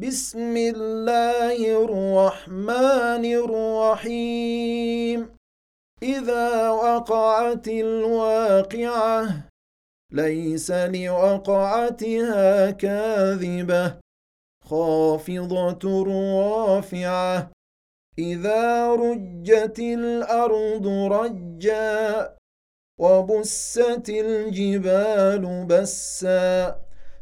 بسم الله الرحمن الرحيم. إذا وقعت الواقعة ليس لوقعتها كاذبة. خافضة رافعة إذا رجت الأرض رجا وبست الجبال بسا.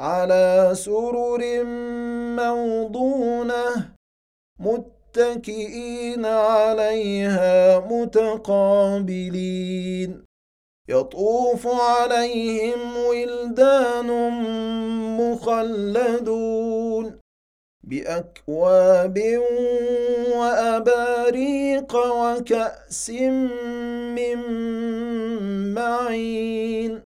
على سرر موضونة متكئين عليها متقابلين. يطوف عليهم ولدان مخلدون بأكواب وأباريق وكأس من معين.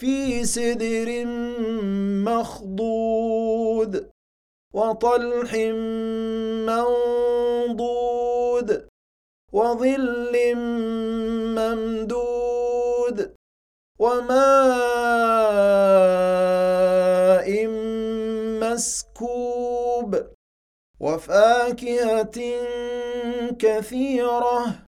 في سدر مخضود وطلح منضود وظل ممدود وماء مسكوب وفاكهة كثيرة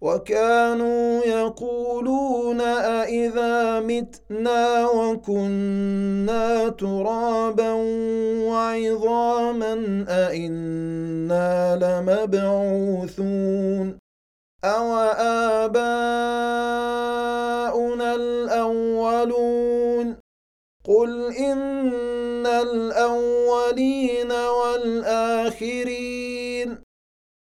وكانوا يقولون أإذا متنا وكنا ترابا وعظاما أإنا لمبعوثون أو آباؤنا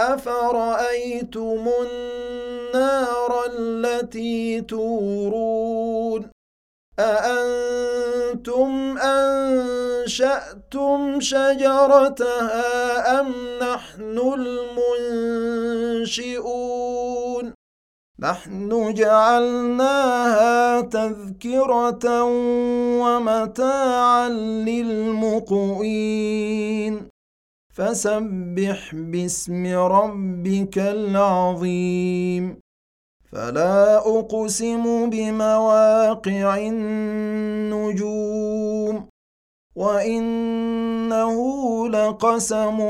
أفرأيتم النار التي تورون؟ أأنتم أنشأتم شجرتها أم نحن المنشئون؟ نحن جعلناها تذكرة ومتاعا للمقوين. فسبح باسم ربك العظيم. فلا أقسم بمواقع النجوم. وإنه لقسم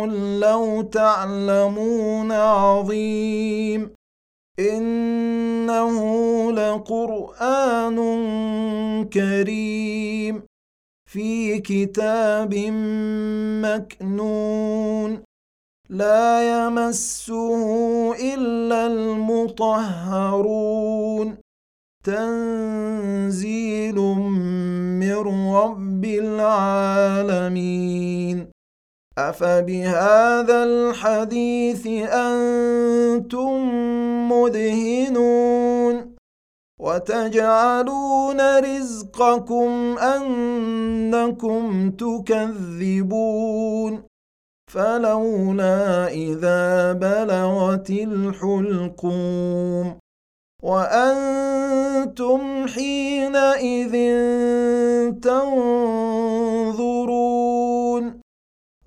لو تعلمون عظيم. إنه لقرآن كريم. في كتاب مكنون. لا يمسه إلا المطهرون. تنزيل من رب العالمين. أفبهذا الحديث أنتم مدهنون؟ وتجعلون رزقكم أنكم تكذبون. فلولا إذا بلغت الحلقوم. وأنتم حينئذ تنظرون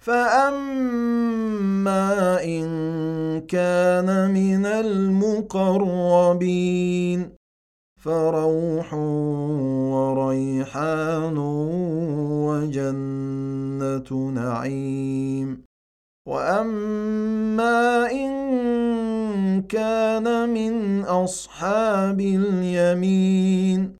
فاما ان كان من المقربين فروح وريحان وجنه نعيم واما ان كان من اصحاب اليمين